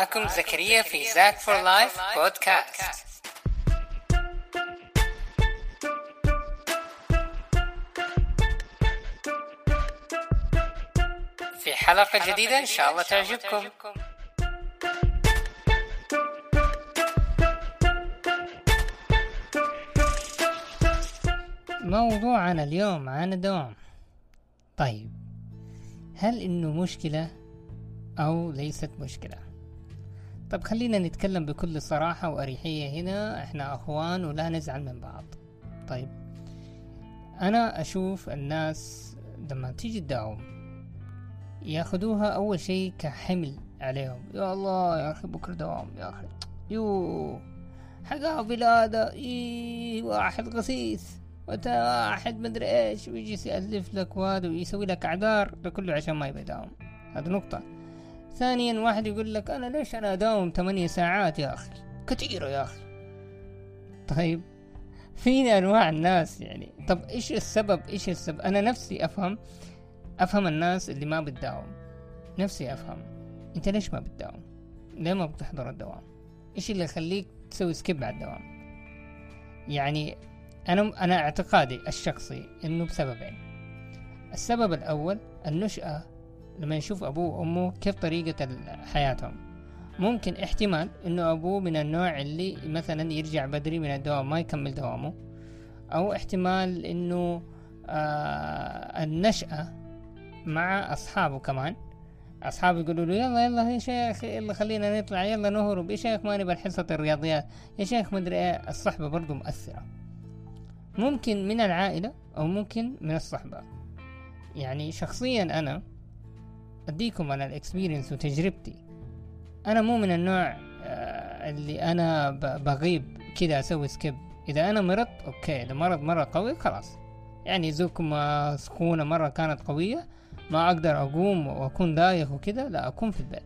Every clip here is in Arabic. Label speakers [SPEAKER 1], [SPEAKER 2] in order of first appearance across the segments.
[SPEAKER 1] معاكم زكريا في Zak for Life podcast في حلقة جديدة إن شاء الله تعجبكم. موضوعنا اليوم عن الدوام. طيب هل إنه مشكلة أو ليست مشكلة؟ طب خلينا نتكلم بكل صراحة وأريحية هنا. إحنا أخوان ولا نزعل من بعض. طيب أنا أشوف الناس لما تيجي تداوم ياخدوها أول شيء كحمل عليهم. يا الله يا أخي بكرة دوام يا أخي. يو حقها بلادة. إيه واحد غسيس. واحد مدري إيش. ويجي يألف لك وهذا ويسوي لك اعذار ده كله عشان ما يبي يداوم. هذه نقطة. ثانيا واحد يقول لك أنا ليش أنا أداوم ثمانية ساعات يا أخي؟ كثيرة يا أخي. طيب في أنواع الناس يعني؟ طب إيش السبب؟ إيش السبب؟ أنا نفسي أفهم أفهم الناس اللي ما بتداوم. نفسي أفهم. أنت ليش ما بتداوم؟ ليه ما بتحضر الدوام؟ إيش اللي يخليك تسوي سكيب على الدوام؟ يعني أنا أنا اعتقادي الشخصي إنه بسببين. السبب الأول النشأة لما يشوف أبوه وأمه كيف طريقة حياتهم. ممكن احتمال إنه أبوه من النوع اللي مثلا يرجع بدري من الدوام ما يكمل دوامه. أو احتمال إنه آه النشأة مع أصحابه كمان. أصحابه يقولوا له يلا يلا يا شيخ يلا خلينا نطلع يلا نهرب. يا شيخ ما نبغى حصة الرياضيات. يا شيخ مدري إيه. الصحبة برضو مؤثرة. ممكن من العائلة أو ممكن من الصحبة. يعني شخصيا أنا أديكم أنا ال experience وتجربتي. أنا مو من النوع آه، اللي أنا بغيب كذا أسوي skip إذا أنا مرضت okay. إذا مرض مرة قوي خلاص. يعني زوكما سخونة مرة كانت قوية ما أقدر أقوم وأكون دايخ وكذا لا أكون في البيت.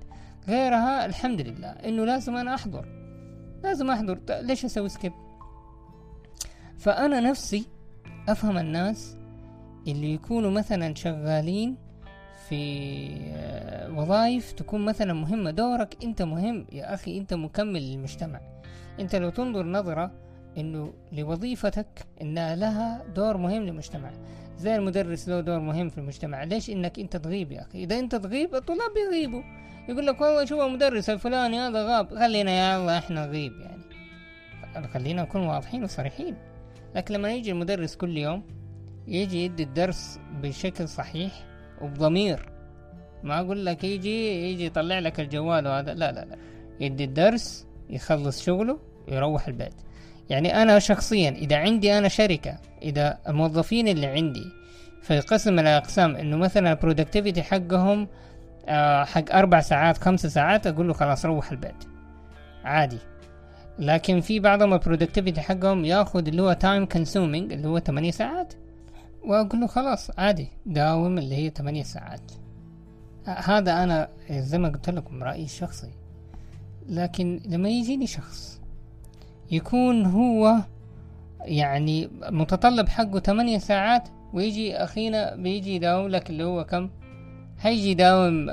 [SPEAKER 1] غيرها الحمد لله. إنه لازم أنا أحضر. لازم أحضر. ليش أسوي سكيب فأنا نفسي أفهم الناس اللي يكونوا مثلا شغالين في آه، وظائف تكون مثلا مهمة دورك أنت مهم يا أخي أنت مكمل للمجتمع أنت لو تنظر نظرة إنه لوظيفتك إنها لها دور مهم للمجتمع. زي المدرس له دور مهم في المجتمع. ليش إنك أنت تغيب يا أخي؟ إذا أنت تغيب الطلاب بيغيبوا. يقول لك والله شوف المدرس الفلاني هذا غاب. خلينا يا الله إحنا نغيب يعني. خلينا نكون واضحين وصريحين. لكن لما يجي المدرس كل يوم يجي يدي الدرس بشكل صحيح وبضمير. ما أقول لك يجي يجي يطلع لك الجوال وهذا. لا لا لا. يدي الدرس يخلص شغله يروح البيت. يعني أنا شخصيا إذا عندي أنا شركة إذا الموظفين اللي عندي في قسم الأقسام إنه مثلا ال productivity حقهم آه حق أربع ساعات خمسة ساعات أقول له خلاص روح البيت. عادي. لكن في بعضهم ال productivity حقهم ياخذ اللي هو time consuming اللي هو 8 ساعات. واقول له خلاص عادي. داوم اللي هي 8 ساعات. هذا أنا زي ما قلت لكم رأيي الشخصي. لكن لما يجيني شخص يكون هو يعني متطلب حقه 8 ساعات ويجي أخينا بيجي يداوم لك اللي هو كم؟ هيجي يداوم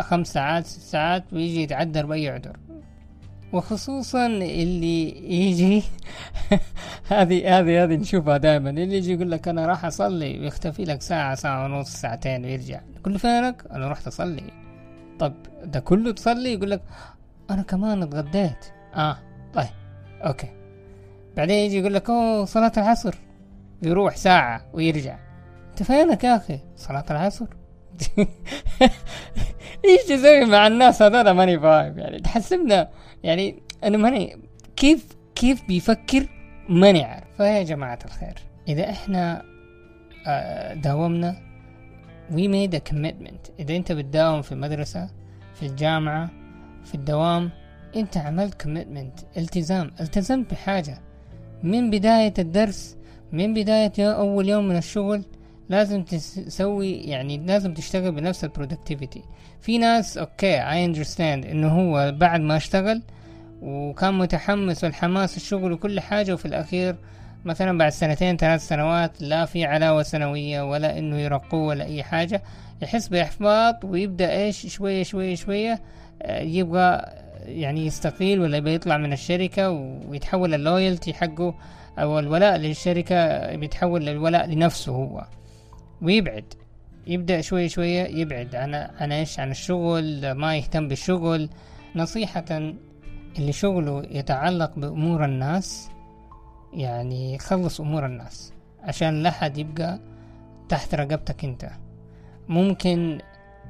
[SPEAKER 1] خمس ساعات ست ساعات ويجي يتعذر بأي عذر. وخصوصا اللي يجي هذه هذه هذه نشوفها دائما. اللي يجي يقول لك أنا راح أصلي ويختفي لك ساعة ساعة ونص ساعتين ويرجع. كل فينك؟ أنا رحت أصلي. طب ده كله تصلي؟ يقول لك أنا كمان اتغديت. آه طيب أوكي. بعدين يجي يقول لك أوه صلاة العصر. يروح ساعة ويرجع. أنت فينك يا أخي؟ صلاة العصر. إيش تسوي مع الناس هذول؟ ماني فاهم. يعني تحسبنا يعني أنا ماني كيف كيف بيفكر ماني عارف فيا جماعة الخير إذا إحنا آه، داومنا we made a commitment. إذا أنت بتداوم في المدرسة في الجامعة في الدوام أنت عملت commitment التزام. التزمت بحاجة. من بداية الدرس من بداية أول يوم من الشغل لازم تسوي يعني لازم تشتغل بنفس ال productivity في ناس okay I understand إنه هو بعد ما اشتغل وكان متحمس والحماس الشغل وكل حاجة وفي الأخير مثلا بعد سنتين ثلاث سنوات لا في علاوة سنوية ولا إنه يرقوه ولا أي حاجة يحس بإحباط ويبدأ إيش؟ شوية شوية شوية آه، يبغى يعني يستقيل ولا بيطلع من الشركة ويتحول اللويالتي حقه أو الولاء للشركة بيتحول للولاء لنفسه هو ويبعد. يبدأ شوي شوية يبعد عن عن إيش؟ عن الشغل ما يهتم بالشغل. نصيحة اللي شغله يتعلق بأمور الناس يعني خلص أمور الناس عشان لا حد يبقى تحت رقبتك أنت. ممكن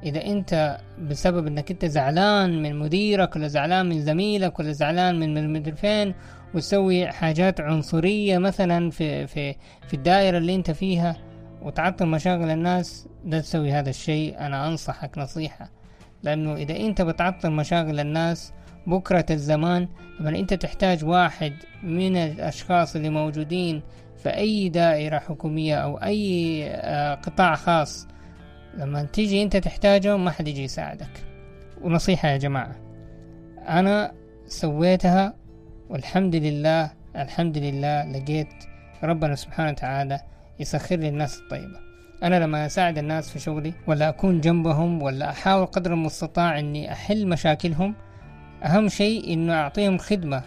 [SPEAKER 1] إذا أنت بسبب إنك أنت زعلان من مديرك ولا زعلان من زميلك ولا زعلان من مدري فين وتسوي حاجات عنصرية مثلا في في في الدائرة اللي أنت فيها وتعطل مشاغل الناس لا تسوي هذا الشيء. أنا أنصحك نصيحة لأنه إذا أنت بتعطل مشاغل الناس بكرة الزمان لما أنت تحتاج واحد من الأشخاص اللي موجودين في أي دائرة حكومية أو أي آه، قطاع خاص لما تيجي أنت تحتاجه ما حد يجي يساعدك. ونصيحة يا جماعة أنا سويتها والحمد لله الحمد لله لقيت ربنا سبحانه وتعالى يسخر لي الناس الطيبة. أنا لما أساعد الناس في شغلي ولا أكون جنبهم ولا أحاول قدر المستطاع إني أحل مشاكلهم أهم شيء إنه أعطيهم خدمة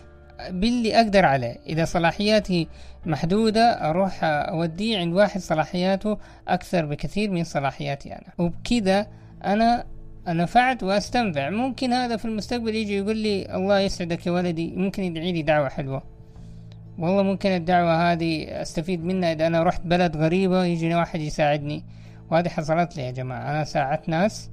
[SPEAKER 1] باللي أقدر عليه. إذا صلاحياتي محدودة أروح أوديه عند واحد صلاحياته أكثر بكثير من صلاحياتي أنا. وبكذا أنا نفعت واستنفع ممكن هذا في المستقبل يجي يقول لي الله يسعدك يا ولدي ممكن يدعي لي دعوة حلوة. والله ممكن الدعوة هذه أستفيد منها إذا أنا رحت بلد غريبة يجي واحد يساعدني. وهذه حصلت لي يا جماعة. أنا ساعدت ناس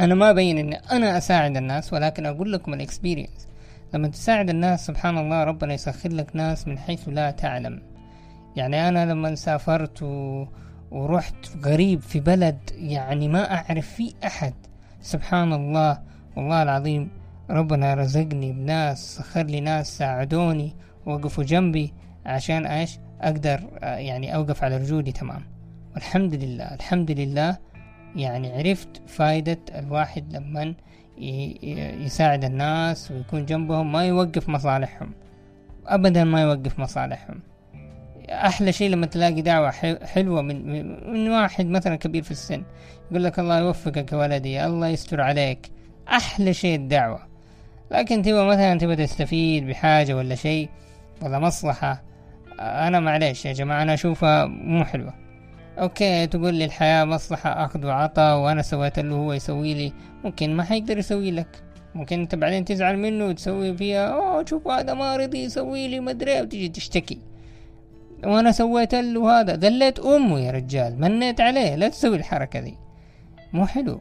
[SPEAKER 1] أنا ما أبين إني أنا أساعد الناس ولكن أقول لكم الاكسبيرينس لما تساعد الناس سبحان الله ربنا يسخر لك ناس من حيث لا تعلم. يعني أنا لما سافرت و... ورحت غريب في بلد يعني ما أعرف فيه أحد سبحان الله والله العظيم ربنا رزقني بناس سخر لي ناس ساعدوني وقفوا جنبي عشان إيش؟ أقدر يعني أوقف على رجولي تمام. والحمد لله الحمد لله يعني عرفت فايدة الواحد لما يساعد الناس ويكون جنبهم ما يوقف مصالحهم. ابدا ما يوقف مصالحهم. أحلى شيء لما تلاقي دعوة حلوة من, من واحد مثلا كبير في السن يقول لك الله يوفقك يا ولدي الله يستر عليك. أحلى شيء الدعوة. لكن تبغى مثلا تبغى تستفيد بحاجة ولا شيء ولا مصلحة أنا معليش يا جماعة أنا أشوفها مو حلوة. okay تقول لي الحياة مصلحة أخذ وعطا وأنا سويت له هو يسوي لي. ممكن ما حيقدر يسوي لك. ممكن أنت بعدين تزعل منه وتسوي فيها أوه شوف هذا ما رضي يسوي لي مدري وتجي تشتكي. وأنا سويت له هذا دليت أمه يا رجال منيت عليه لا تسوي الحركة ذي. مو حلو.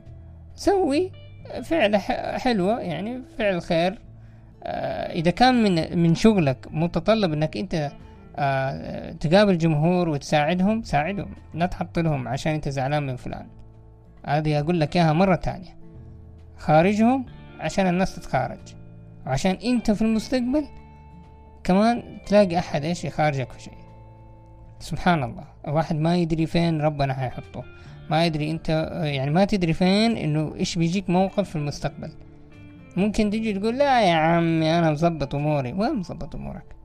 [SPEAKER 1] سوي فعل حلوة يعني فعل خير. آه إذا كان من من شغلك متطلب إنك أنت تقابل جمهور وتساعدهم ساعدهم لا تحط لهم عشان انت زعلان من فلان. هذه أقول لك إياها مرة تانية خارجهم عشان الناس تتخارج. وعشان انت في المستقبل كمان تلاقي أحد إيش يخارجك في شيء. سبحان الله. الواحد ما يدري فين ربنا حيحطه. ما يدري انت يعني ما تدري فين إنه إيش بيجيك موقف في المستقبل. ممكن تيجي تقول لا يا عمي أنا مظبط أموري. وين مظبط أمورك؟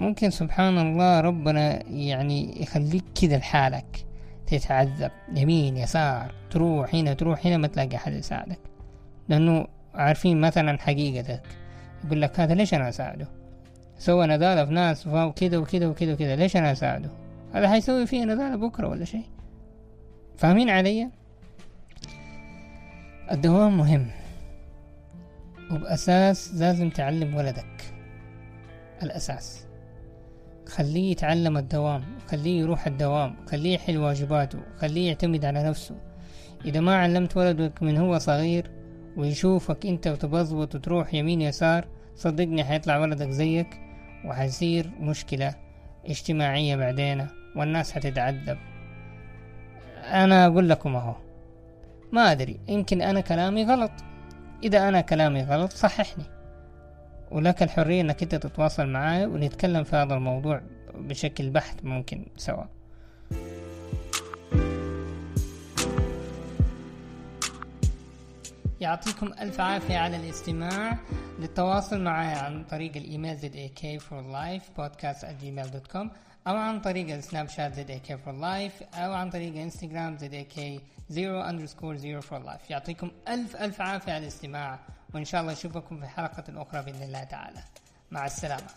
[SPEAKER 1] ممكن سبحان الله ربنا يعني يخليك كذا لحالك. تتعذب. يمين يسار. تروح هنا تروح هنا ما تلاقي حد يساعدك. لأنه عارفين مثلا حقيقتك. يقول لك هذا ليش أنا أساعده؟ سوى نضالة في ناس وكذا وكذا وكذا وكذا ليش أنا أساعده؟ هذا حيسوي فيه نضالة بكرة ولا شيء. فاهمين علي؟ الدوام مهم. وبأساس لازم تعلم ولدك الأساس. خليه يتعلم الدوام خليه يروح الدوام خليه يحل واجباته خليه يعتمد على نفسه. إذا ما علمت ولدك من هو صغير ويشوفك أنت وتبضبط وتروح يمين يسار صدقني حيطلع ولدك زيك وحيصير مشكلة اجتماعية بعدين والناس حتتعذب. أنا أقول لكم أهو ما أدري يمكن أنا كلامي غلط. إذا أنا كلامي غلط صححني. ولك الحرية إنك أنت تتواصل معاي ونتكلم في هذا الموضوع بشكل بحت ممكن سوا. يعطيكم ألف عافية على الاستماع. للتواصل معي عن طريق الإيميل ZAK for life podcast at gmail.com أو عن طريق السناب شات ZAK for life أو عن طريق إنستغرام ZAK 0 underscore 0 for life يعطيكم ألف ألف عافية على الاستماع. وإن شاء الله أشوفكم في حلقة أخرى بإذن الله تعالى. مع السلامة.